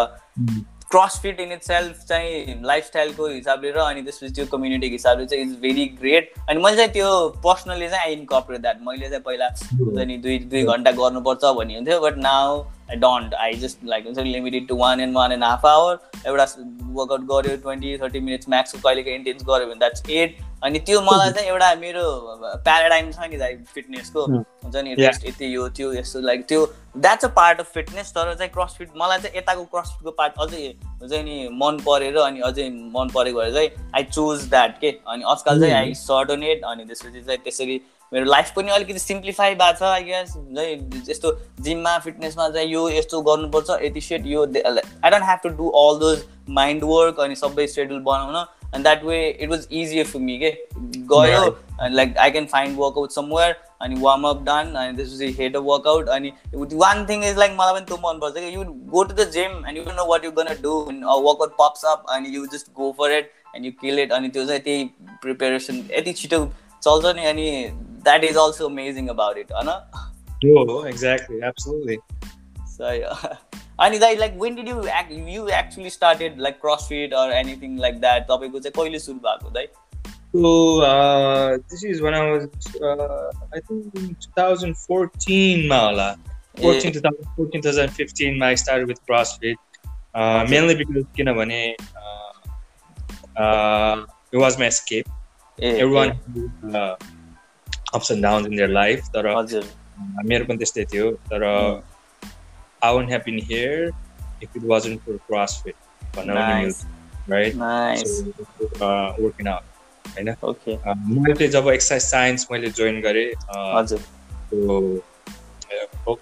CrossFit in itself चाहिँ लाइफस्टाइलको हिसाबले र अनि त्यसपछि त्यो कम्युनिटीको हिसाबले चाहिँ इज भेरी ग्रेट अनि मैले चाहिँ त्यो पर्सनली चाहिँ आई इन्कपरेट द्याट मैले चाहिँ पहिला हुन्छ नि दुई दुई घन्टा गर्नुपर्छ भन्ने हुन्थ्यो but now I don't I just like हुन्छ limited to one and one and half hour एउटा वर्कआउट गऱ्यो ट्वेन्टी थर्टी मिनट्स म्याक्सको कहिलेको इन्टेन्स गऱ्यो भने द्याट्स एट अनि त्यो मलाई चाहिँ एउटा मेरो प्याराडाइम छ नि दाइ फिटनेसको हुन्छ नि यति यो त्यो यस्तो लाइक त्यो that's a part of fitness तर चाहिँ क्रसफिट मलाई चाहिँ यताको क्रसफिटको पार्ट अझै हुन्छ नि मन परेर अनि अझै मन परेको भएर चाहिँ आई चुज द्याट के? अनि आजकल चाहिँ आई सर्टोनेट अनि त्यसपछि चाहिँ त्यसरी मेरो लाइफ पनि अलिकति सिम्प्लिफाई भएको छ आई गेस चाहिँ यस्तो जिममा फिटनेसमा चाहिँ यो यस्तो गर्नुपर्छ यति सेट यो I don't have to do all those mind work अनि सबै सेड्युल बनाउन and that way it was easier for me के? गयो like I can find workout somewhere अनि वार्म अप डन अनि त्यसपछि हेड अ वर्कआउट अनि वान थिङ इज लाइक मलाई पनि त्यो मनपर्छ कि you go to the gym and you know what you gonna do workout pops up अनि you just go for it and you kill it अनि त्यो चाहिँ त्यही प्रिपेरेसन यति छिटो चल्छ नि अनि that is also amazing about it होइन? Oh, exactly, absolutely. सही अनि दाइ like when did you you actually started like CrossFit or anything like that तपाईँको चाहिँ कहिले सुरु भएको दाइ? So uh, this is when I was, uh, I think in 2014, Maala. 14 2014 2015 I started with CrossFit uh, mainly because किनभने uh, uh, it was my escape A everyone has, uh, ups and downs in their life तर हजुर uh, मेरो पनि त्यस्तै थियो तर I wouldn't have been here if it wasn't for CrossFit भन्न पनि Nice. मिल्छ right nice so uh, working out होइन? मैले जब एक्सर्साइज साइन्स मैले जोइन गरेँ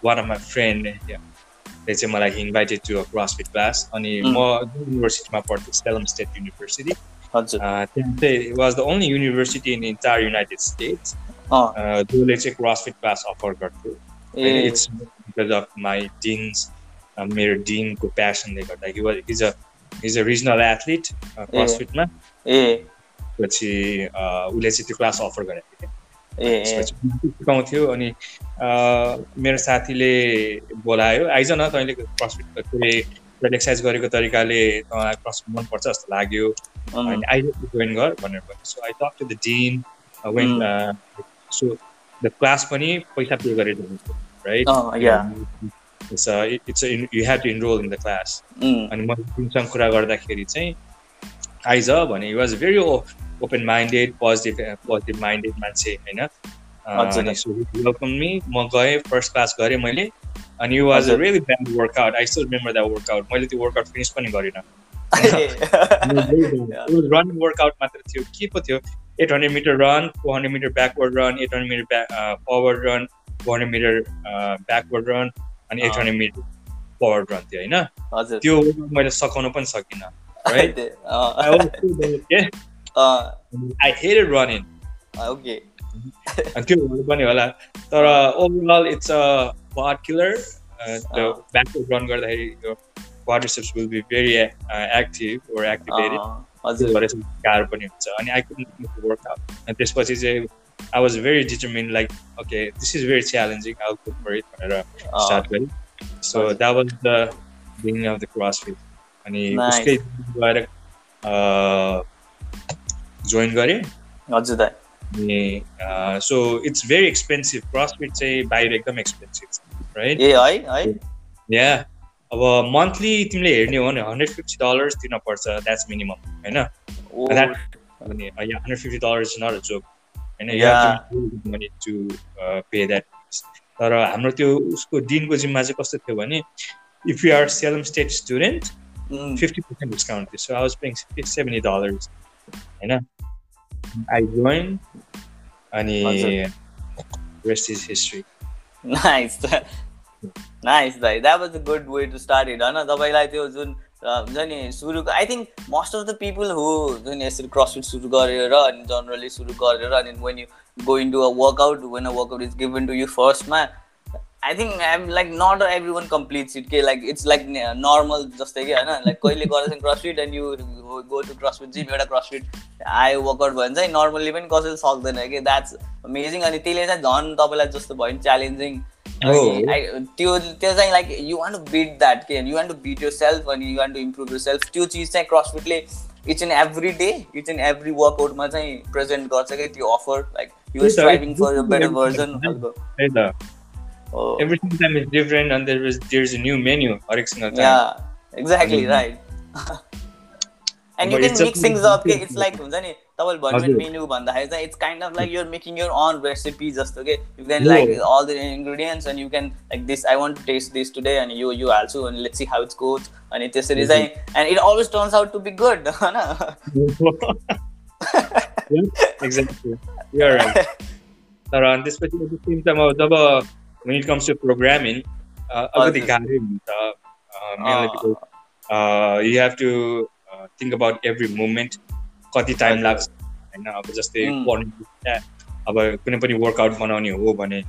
वान अफ माई फ्रेन्ड ले चाहिँ मलाई invited to a CrossFit class अनि. म युनिभर्सिटीमा पढ्थेँ सेलम स्टेट युनिभर्सिटी। त्यहाँ चाहिँ was the only university in entire United States जसले चाहिँ क्रसफिट क्लास अफर गर्थ्यो। It's because of my dean's मेरो डिनको प्यासनले गर्दा is a is a regional athlete क्रसफिटमा ए। पछि उसले चाहिँ त्यो क्लास अफर गरेको थियो। ए ए। त्यसपछि सिकाउँथ्यो अनि मेरो साथीले बोलायो आइज न तैँले क्रसफिट तैँले तैँले एक्सर्साइज गरेको तरिकाले तँलाई क्रसफिट मनपर्छ जस्तो लाग्यो। अनि आइज जोइन गर भनेर भन्यो। So I talk to the dean when so the class पनि पैसा पे गरेर हुन्छ right. It's it's you have to enroll in the class अनि मैले तिमीसँग कुरा गर्दाखेरि चाहिँ आइज भने was very open minded positive positive minded मान्छे होइन मी म गएँ फर्स्ट क्लास गरेँ मैले अनि you was a. Really bad workout I still remember that workout मैले त्यो वर्कआउट फिनिस पनि गरिनँ रनिङ वर्कआउट मात्र थियो के पो थियो eight hundred metre run four hundred metre backward run eight hundred metre back forward run four hundred metre backward run अनि eight. Hundred metre forward run थियो होइन त्यो मैले सघाउन पनि सकिनँ right? अँ, I was so bad, yeah. अँ, I hated running. ओके अनि त्यो हुनु पनि होला तर overall it's a quad killer त्यो अँ। ब्याकवर्ड रन गर्दाखेरि यो quadriceps will be very active or activated अँ, त्यो हजुर भएर चाहिँ गाह्रो पनि हुन्छ अनि आई कुड वर्क आउट अनि त्यसपछि चाहिँ I was very determined like okay this is very challenging I good for it भनेर अँ, स्टार्ट गरेँ सो हजुर। That was the beginning of the CrossFit अनि. उसकै गएर जोइन गरेँ। हजुर दाइ अनि so it's very expensive CrossFit चाहिँ बाहिर एकदम एक्सपेन्सिभ राइट ए है है। या अब मन्थली तिमीले हेर्ने हो भने हन्ड्रेड फिफ्टी डलर्स दिनुपर्छ द्याट्स मिनिमम होइन? Hundred fifty dollars not a joke होइन? You money to pay that तर हाम्रो त्यो उसको दिनको जिम्मा चाहिँ कस्तो थियो भने if you are Salem State student fifty percent discount थियो so I was paying seventy dollars होइन आई जोइन अनि rest is history nice nice दाइ that was a good way to start it होइन तपाईँलाई त्यो जुन हुन्छ नि सुरु I think most of the people who जुन यसरी क्रसफिट सुरु गरेर अनि जनरली सुरु गरेर अनि when you going to a workout when a workout is given to you फर्स्टमा I think like not every one complete it के लाइक इट्स लाइक नर्मल जस्तै कि होइन? लाइक कहिले गर्दैछ CrossFit and you go to CrossFit gym एउटा क्रसफिट आयो वर्कआउट भयो भने चाहिँ नर्मली पनि कसैले सक्दैन कि द्याट्स अमेजिङ अनि त्यसले चाहिँ झन् तपाईँलाई जस्तो भयो भने च्यालेन्जिङ त्यो त्यो चाहिँ like you want to beat that के you want to beat yourself अनि you want to improve yourself त्यो चिज चाहिँ क्रसफिटले each and every day each and every वर्कआउटमा चाहिँ प्रेजेन्ट गर्छ कि त्यो offer like you striving for better version Oh. Every time is different, and there is there's a new menu every single time. Yeah, exactly right. and you can mix things up. Okay? It's like हुन्छ नि तपाईँले भन्नु मेन्यू भन्दाखेरि चाहिँ it's kind of like you're making your own recipe जस्तो के you can like all the ingredients and you can like this I want taste this today अनि यो यो हाल्छु अनि let's see how it's goes अनि त्यसरी चाहिँ and it always turns out to be good होइन तर त्यसपछि जब when it comes to programming, uh, गाह्रै हुन्छ mainly because uh, you have to uh, think about every movement कति टाइम लाग्छ होइन अब जस्तै पढ्नु अब कुनै पनि वर्कआउट बनाउने हो भने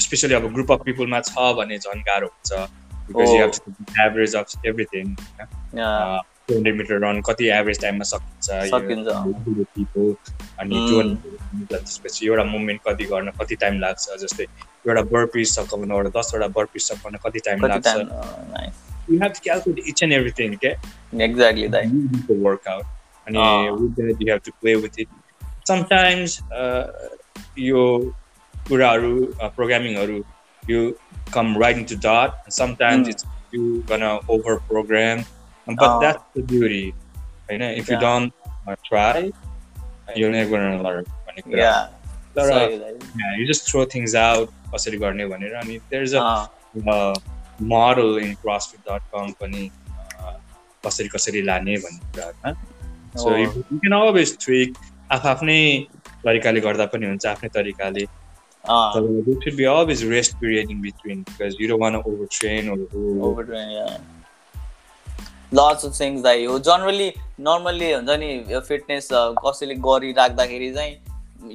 स्पेसली अब ग्रुप अफ पिपलमा छ भने झन् गाह्रो हुन्छ because you have average of everything होइन टु हन्ड्रेड मिटर रन कति एभरेज टाइममा सकिन्छ अनि त्यसपछि एउटा मुभमेन्ट कति गर्न कति टाइम लाग्छ? जस्तै एउटा बर्पिस सकाउनु दसवटा सकाउन कति टाइम लाग्छ? You have to calculate each and everything के एक्ज्याक्टली वर्कआउट अनि with that you have to play with it sometimes यो कुराहरू प्रोग्रामिङहरू you come right in to dot sometimes it's you gonna over program but oh. that's the beauty you know if yeah. you don't uh, try you're never gonna learn yeah तर yeah, you just throw things out कसरी गर्ने भनेर अनि there's a model in crossfit.com पनि कसरी कसरी लाने भन्ने कुराहरूमा so you can always tweak आफ्नै तरिकाले गर्दा पनि हुन्छ आफ्नै तरिकाले तर there should be always rest period in between because you don't want lots of things दाइ हो जनरली नर्मल्ली हुन्छ नि फिटनेस कसैले गरिराख्दाखेरि चाहिँ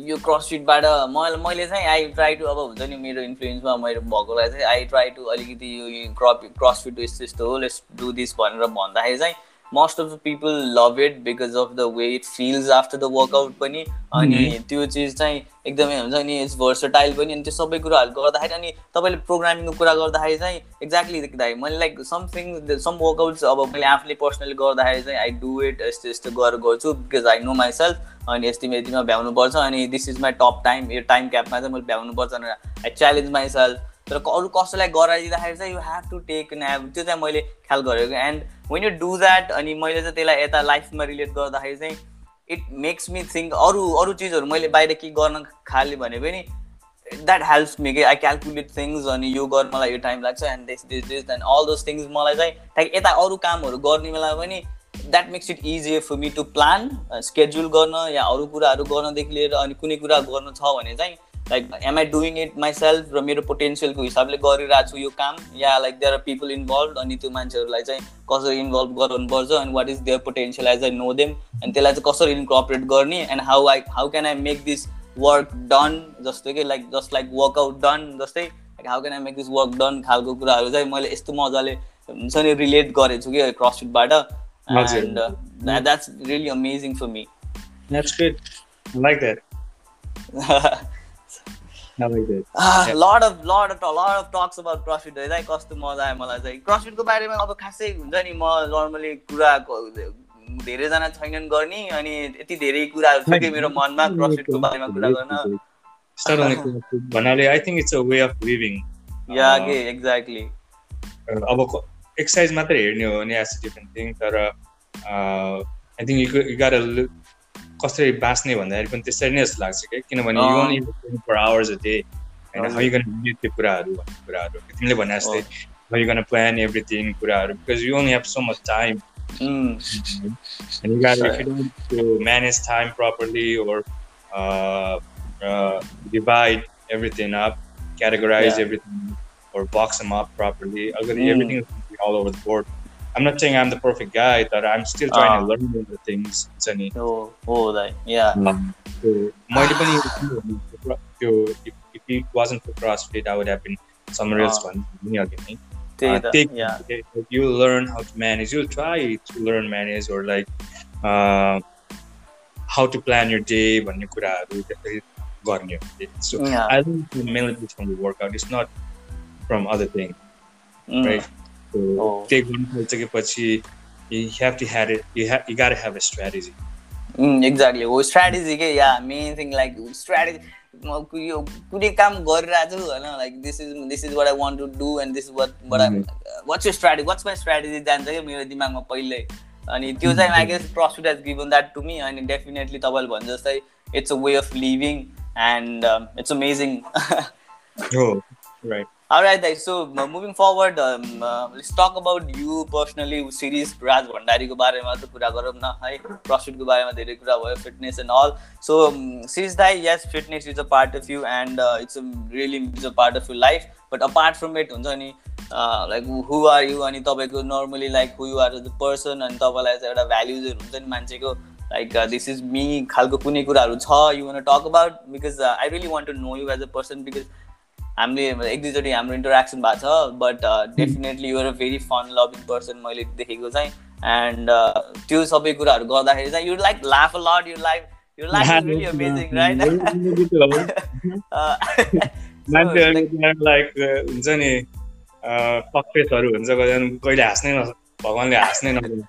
यो क्रसफिटबाट मैले मैले चाहिँ आई ट्राई टु अब हुन्छ नि मेरो इन्फ्लुएन्समा मैले भएकोलाई चाहिँ आई ट्राई टु अलिकति यो क्रप क्रसफिट यस्तो यस्तो हो लेट्स डु दिस भनेर भन्दाखेरि चाहिँ most of the people love it because of the way it feels after the workout पनि अनि त्यो चिज चाहिँ एकदमै हुन्छ नि इट्स भर्सटाइल पनि अनि त्यो सबै कुराहरू गर्दाखेरि अनि तपाईँले प्रोग्रामिङको कुरा गर्दाखेरि चाहिँ एक्ज्याक्टली देख्दाखेरि मैले लाइक समथिङ सम वर्कआउट्स अब मैले आफूले पर्सनली गर्दाखेरि चाहिँ आई डु इट यस्तो यस्तो गरेर गर्छु बिकज आई नो माइसेल्फ अनि यतिमा यतिमा भ्याउनुपर्छ अनि this is my top time यो टाइम क्यापमा चाहिँ मैले भ्याउनुपर्छ भनेर आई च्यालेन्ज माइसेल्फ तर अरू कसैलाई गराइदिँदाखेरि चाहिँ यु हेभ टु टेक न्याब त्यो चाहिँ मैले ख्याल गरेको and when you do that अनि मैले चाहिँ त्यसलाई यता लाइफमा रिलेट गर्दाखेरि चाहिँ इट मेक्स मी थिङ्क अरू अरू चिजहरू मैले बाहिर के गर्न खालेँ भने पनि द्याट हेल्प्स मी के आई क्यालकुलेट थिङ्स अनि यो गर्न मलाई यो टाइम लाग्छ and this this this and all those things मलाई चाहिँ ठ्याक यता अरू कामहरू गर्ने बेला पनि that makes it easier for me to plan schedule गर्न या अरू कुराहरू गर्नदेखि लिएर अनि कुनै कुरा गर्नु छ भने चाहिँ like am I doing it myself र मेरो पोटेन्सियलको हिसाबले गरिरहेको छु यो काम. या like there are people involve अनि त्यो मान्छेहरूलाई चाहिँ कसरी इन्भल्भ गराउनुपर्छ अनि what is their potential as I know them अनि त्यसलाई चाहिँ कसरी इन्कपरेट गर्ने and how I how can I make this work done जस्तो कि like just like workout done जस्तै like how can I make this work done खालको कुराहरू चाहिँ मैले यस्तो मजाले हुन्छ नि रिलेट गरेको छु कि क्रसफिटबाट and that's really amazing for me. I like that. Lot of lot of lot of talks about CrossFit है। कस्तो मजा आयो मलाई चाहिँ। क्रसफिटको बारेमा अब खासै हुन्छ नि म नर्मली कुरा धेरैजना छैनन् गर्ने अनि यति धेरै कुराहरू छ कि मेरो मनमा क्रसफिटको बारेमा कुरा गर्न। भन्नाले I think it's a way of living या के एक्ज्याक्टली अब एक्सर्साइज मात्रै हेर्ने हो भने एज डिफ्रेन्ट थिङ तर आई थिङ्क यु गाट कसरी बाँच्ने भन्दाखेरि पनि त्यसरी नै जस्तो लाग्छ क्या किनभने uh. You only four hours a day होइन हजुर। हाउ यु गन त्यो कुराहरू भन्ने कुराहरू तिमीले भने जस्तै how you gonna plan everything कुराहरू because you only have so much time Mm. and you got if you don't to manage time properly or uh, uh, divide everything up, categorize Yeah. everything, or box them up properly, I'll Mm. everything is gonna be all over the board. I'm not saying I'm the perfect guy, but I'm still trying Ah. to learn other things. It's any Oh, oh, like, yeah. so मैले पनि त्यो if, if it wasn't for CrossFit, I would have been somewhere else Ah. भन्ने अघि नै त्यही uh, त take yeah. okay, like, you'll learn how to manage you'll try to learn manage or like uh, how to plan your day भन्ने कुराहरू त्यसरी गर्ने हो so Yeah. I think mainly it's from the workout it's not from other things Mm. right गर्नु थालिसकेपछि you have to have it. You have you gotta have a strategy. Exactly. हो स्ट्राटेजी के या मेन थिङ लाइक स्ट्राटेजी यो कुनै काम गरिरहेको छु होइन like this is this is what I want to do and this what what I what's यो स्ट्राटेजी वाट्स माई स्ट्राटेजी जान्छ क्या मेरो दिमागमा पहिल्यै अनि त्यो चाहिँ I guess profit has given that to me अनि डेफिनेटली तपाईँले भने जस्तै it's a way of living and it's amazing oh right guys. So uh, moving forward, um, uh, let's talk about you personally. Series Raj भण्डारीको बारेमा त कुरा गरौँ न है प्रफिटको बारेमा धेरै कुरा भयो fitness and all so series दाई yes fitness is a part of you and it's a really is a part of you life but apart from it हुन्छ नि लाइक हु आर यु अनि तपाईँको normally like who you are the person अनि तपाईँलाई चाहिँ एउटा भ्याल्युजहरू हुन्छ नि मान्छेको लाइक दिस इज मी खालको कुनै कुराहरू छ you want talk about because I really want to know you as a person because हामीले एक दुईचोटि हाम्रो इन्टरेक्सन भएको छ but definitely you're a very fun loving person मैले देखेको चाहिँ एन्ड त्यो सबै कुराहरू गर्दाखेरि चाहिँ you like laugh a lot you like you like really amazing मान्छेहरू लाइक हुन्छ नि पक्रेसहरू हुन्छ कहिले हाँस्नै न भगवान्ले हाँस्नै नगर्नु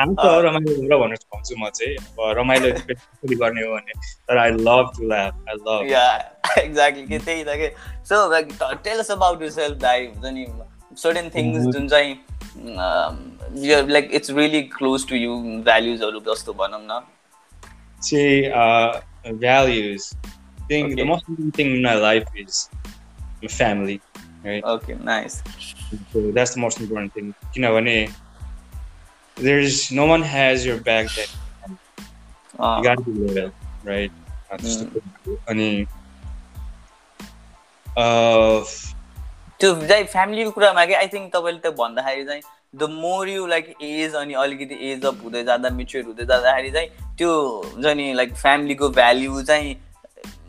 हाँस्छ रमाइलो गरेर भन्न पाउँछु म चाहिँ। अब रमाइलो गर्ने हो भने तर I love to love I love exactly के त्यही त के। So like tell us about you self दाइ हुन्छ नि। सर्टेन थिङ्स जुन चाहिँ like it's really close to you भ्याल्युजहरू जस्तो भनौँ न। चाहिँ values most important thing in my life is my family right? Okay nice so that's the most important thing. किनभने there's no one has your back that you gotta be loyal right? Uh, त्यस्तो कुराहरू। अनि त्यो चाहिँ फ्यामिलीको कुरामा कि आई थिङ्क तपाईँले त भन्दाखेरि चाहिँ the more you like age अनि अलिकति एज अप हुँदै जाँदा मेच्योर हुँदै जाँदाखेरि चाहिँ त्यो हुन्छ नि लाइक फ्यामिलीको भ्याल्यु चाहिँ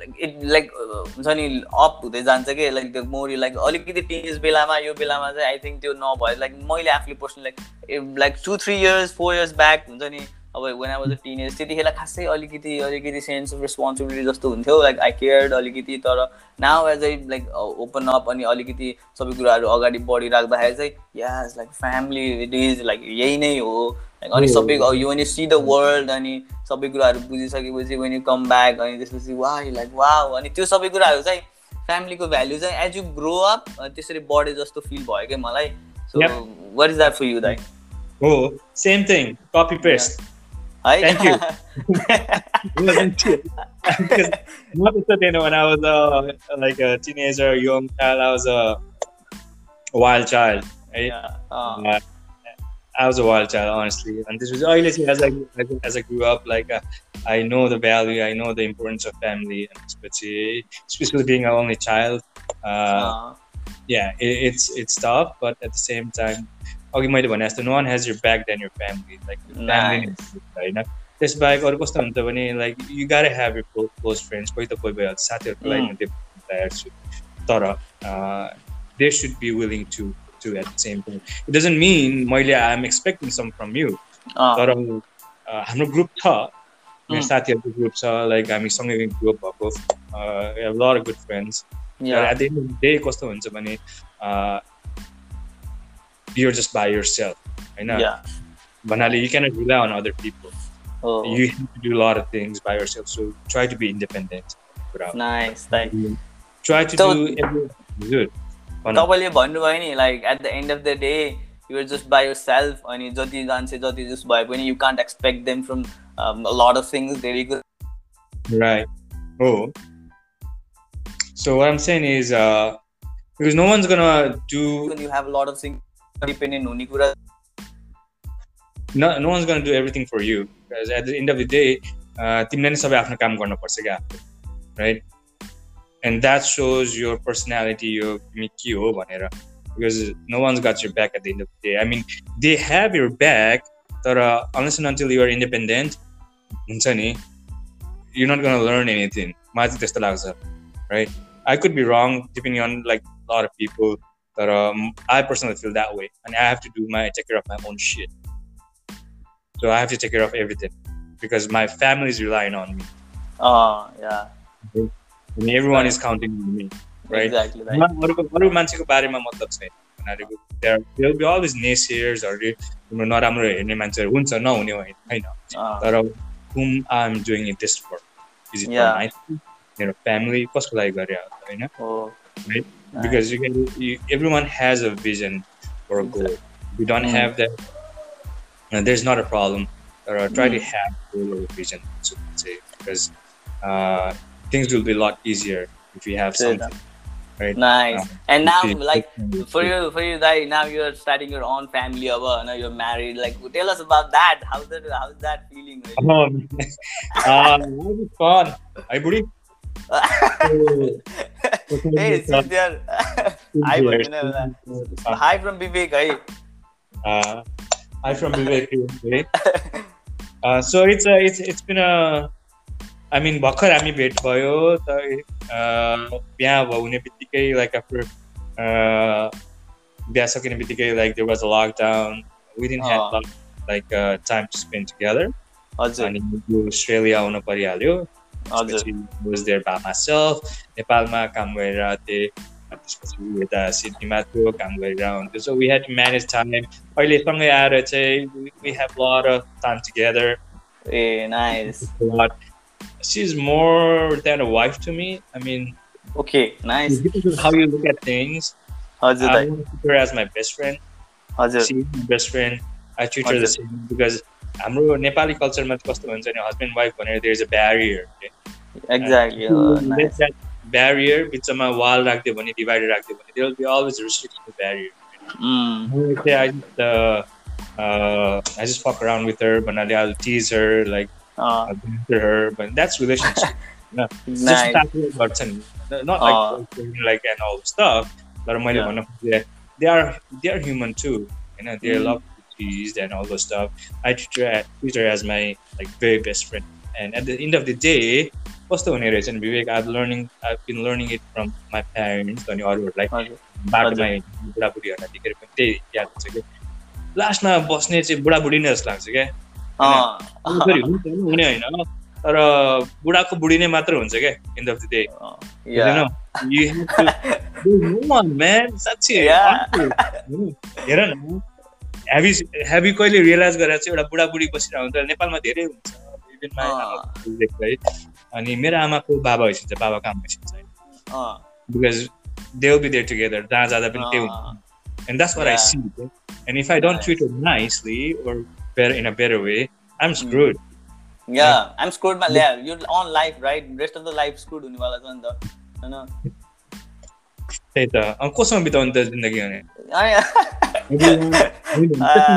इट लाइक हुन्छ नि अप हुँदै जान्छ कि? Like the more you like अलिकति टिनेज बेलामा यो बेलामा चाहिँ आई थिङ्क त्यो नभए लाइक मैले आफूले personal like like two three years four years back हुन्छ नि अब when I was a teenage त्यतिखेर खासै अलिकति अलिकति सेन्स अफ रेस्पोन्सिबिलिटी जस्तो हुन्थ्यो लाइक आई केयर्ड अलिकति तर now as I like open up अनि अलिकति सबै कुराहरू अगाडि बढिराख्दाखेरि चाहिँ yes like family it is like यही नै हो। अनि सबै यु अनि सी द वर्ल्ड अनि सबै कुराहरू बुझिसकेपछि वेन यु कम ब्याक अनि त्यसपछि वा लाइक वा अनि त्यो सबै कुराहरू चाहिँ फ्यामिलीको भ्याल्यु चाहिँ एज यु ग्रो अप त्यसरी बढे जस्तो फिल भयो क्या मलाई so Yep. What is that for you दाइ oh same thing copy paste. है Thank you. Because not just then when I was uh, like a teenager, young child, I was a wild child. I was a wild child, honestly. And this was obviously as I as I- as I grew up, like uh, I know the value, I know the importance of family, and especially especially being an only child. Uh, uh, yeah, it, it's it's tough, but at the same time, अघि मैले भने जस्तो no one has your back than your family like family होइन त्यसबाहेक अरू कस्तो हुन्छ भने like you gotta have your close friends कोही त कोही भइहाल्छ साथीहरूको लागि म त्यो तयार छु तर they should be willing to To at the same time it doesn't mean मैले I am expecting some from you uh, तर uh, हाम्रो ग्रुप छ मेरो Mm. साथीहरूको ग्रुप छ लाइक हामी सँगै ग्रुप भएको lot good friends yeah. At the end of day कस्तो हुन्छ भने you're just by yourself होइन yeah. भन्नाले you cannot rely on other people Oh, you have to do a lot of things by yourself so try to be independent कुरा हो। nice. Like, try to So- do everything good भन। तपाईँले भन्नुभयो नि like at the end of the day you're just by your self अनि जति जान्छ जति जस्ट भए पनि you can't expect them from lot of things धेरै good Right. Oh. So what I'm saying is, uh, because no one's gonna do, you have lot of things dependent हुने कुरा no, no one's gonna do everything for you. Because at the end of the day, uh, तिमीले नै सबै आफ्नो काम गर्नुपर्छ क्या right? And that shows your personality, your तिमी के हो भनेर. Because no one's got your back at the end of the day. I mean, they have your back, तर unless and until you are independent, हुन्छ नि, you're not gonna learn anything. मलाई चाहिँ त्यस्तो लाग्छ, right? I could be wrong, depending on like a lot of people. But um, I personally feel that way, and I have to do my take care of my own shit. So I have to take care of everything because my family is relying on me. Yeah I Mean, everyone is counting on me, right? Exactly right मलाई अरूको अरू मान्छेको बारेमा मतलब छैन उनीहरूको there will be always naysayers or तिम्रो नराम्रो हेर्ने मान्छेहरू हुन्छ नहुने होइन होइन तर whom I'm doing it this for is it Yeah. for my मेरो फ्यामिली कसको लागि गरे होइन हो because you can you, everyone has a vision or a goal we don't Mm. have that uh, there's not a problem or uh, try to Mm. Have a goal or a vision so to say because uh, things will be a lot easier if you have something right Nice. Um, And now, like, for you, for you, like, now you're starting your own family, or now you're married. Like, tell us about that. How's that? How's that feeling? Really? um, uh, that was fun hi buddy hey, sit there. Hi, uh, Hi from Vivek. Hey. uh, hi from Vivek. Uh, so it's a, it's it's been a I mean भर्खर हामी भेट भयो त बिहा हुने बित्तिकै लाइक आफ्टर बिहा सकिने बित्तिकै like there was a. Lockdown we didn't uh. Had like time to spend together अनि यो अस्ट्रेलिया आउनु परिहाल्यो। नेपालमा काम गरेर अनि त्यसपछि यता सिडनीमा थियो काम गरेर हुन्थ्यो so we had manage time अहिले सँगै आएर चाहिँ we have of time together a nice. She's more than a wife to me. I mean, okay nice depends on how you look at things. हजुर I दाइ want to keep her as my best friend. हजुर She is my best friend. I treat her the हजुर। same because हाम्रो नेपाली कल्चरमा चाहिँ कस्तो हुन्छ नि हस्बेन्ड वाइफ भनेर there is a barrier exactly nice barrier बिचमा वाल राखिदियो भने डिभाइडर राखिदियो भने there will be always restrict barrier I just, uh, uh, I just fuck around with her, but I'll tease her, but that's relationship. just nice tackle person, not Ah. like like and all stuff. But मैले. भन्न खोजेँ, they are they are human too. You know, they Mm. love to be teased and all those stuff. I treat her, treat her as my like very best friend. And at the end of the day, कस्तो हुने रहेछ नि विवेक I've learning I've been learning it from my parents अनि अरूहरूलाई बाटोमा बुढाबुढीहरूलाई देखेर पनि त्यही याद हुन्छ कि लास्टमा बस्ने चाहिँ बुढाबुढी नै जस्तो लाग्छ क्या छोरी हुन्छ नि, हुने होइन। तर बुढाको बुढी नै मात्र हुन्छ क्या एन्ड अफ द डे. हेर न। हेभी हेभी कहिले रियलाइज गरेर चाहिँ एउटा बुढाबुढी बसिरहेको हुन्छ? नेपालमा धेरै हुन्छ। है। अनि मेरो आमाको बाबा भइसक्छ बाबाको आमा भइसक्छ because they will be there together जहाँ जाँदा पनि त्यही हुन्छ। And that's what I. See and if I don't treat or better in a better way I'm screwed yeah I'm scored मा ल्या यो on life right rest of the life scored हुनेवाला छ नि त होइन त्यही त अब कोसँग बिताउने त जिन्दगी भने अनि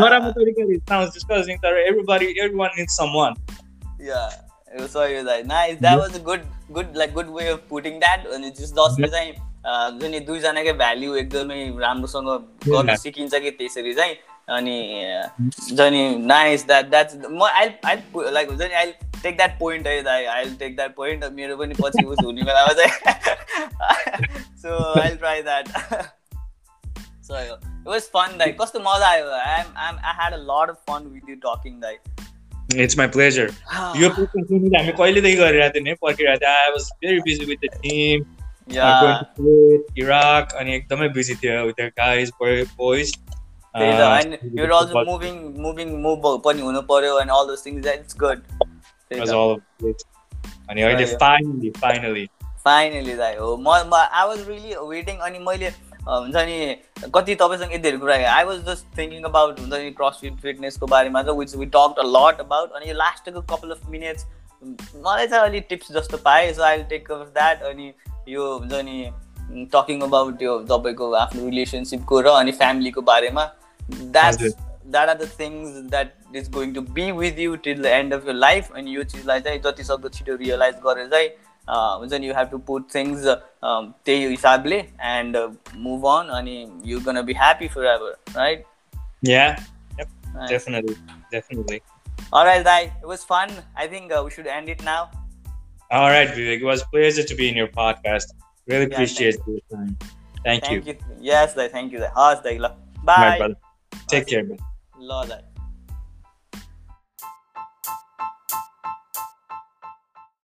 नराम्रो तरिकाले sounds disgusting तर everybody everyone needs someone Yeah, it was sorry that. Nice. That was a good, good, like good way of putting that. अनि just जसले चाहिँ अँ, जुन यो दुईजनाकै भ्याल्यु एकदमै राम्रोसँग गर्न Yeah. सिकिन्छ कि त्यसरी चाहिँ अनि जनि नाइस द्याट द्याट्स म आई आई लाइक हुन्छ नि आई टेक द्याट पोइन्ट है दाइ आई टेक द्याट पोइन्ट मेरो पनि पछि उस हुने बेलामा चाहिँ so I try that so it was fun दाइ कस्तो मजा आयो I I had a lot of fun with you talking दाइ It's my pleasure. यो podcast पनि हामी कहिलेदेखि गरिरहेको थियौँ नि पर्खिरहेको थिएँ I was very busy with the team yeah Iraq अनि एकदमै बिजी थियो विथ द गाइज बोइज त्यही त and you're also moving moving move पनि हुनु पर्यो good. त्यही was त। all of it. अनि अहिले. फाइनली फाइनली फाइनली दाइ हो म आई वाज रियली वेटिङ अनि मैले हुन्छ नि कति तपाईँसँग यति धेरै कुरा I was just thinking about हुन्छ नि क्रसफिट फिटनेसको बारेमा चाहिँ which we talk a lot about अनि यो लास्टको कपाल अफ मिनट्स मलाई चाहिँ अलिक टिप्स जस्तो पाएँ so I take of that अनि यो हुन्छ नि टकिङ अबाउट यो तपाईँको आफ्नो रिलेसनसिपको र अनि फ्यामिलीको बारेमा। That that are the things that is going to be with you till the end of your life अनि यो चिजलाई चाहिँ जति सक्दो छिटो रियलाइज गरेर चाहिँ हुन्छ नि you have to put things त्यही हिसाबले एन्ड मुभ अन अनि you gonna be happy forever right Yeah, yep, definitely, definitely. All right, Dai. It was fun. I think uh, we should end it now. All right, Vivek. It was a pleasure to be in your podcast. Really Yeah, appreciate your time. Thank, you. Yes, Dai. Thank you, Dai. How's Dai? Lo. My Bye. Take care, man. Love that.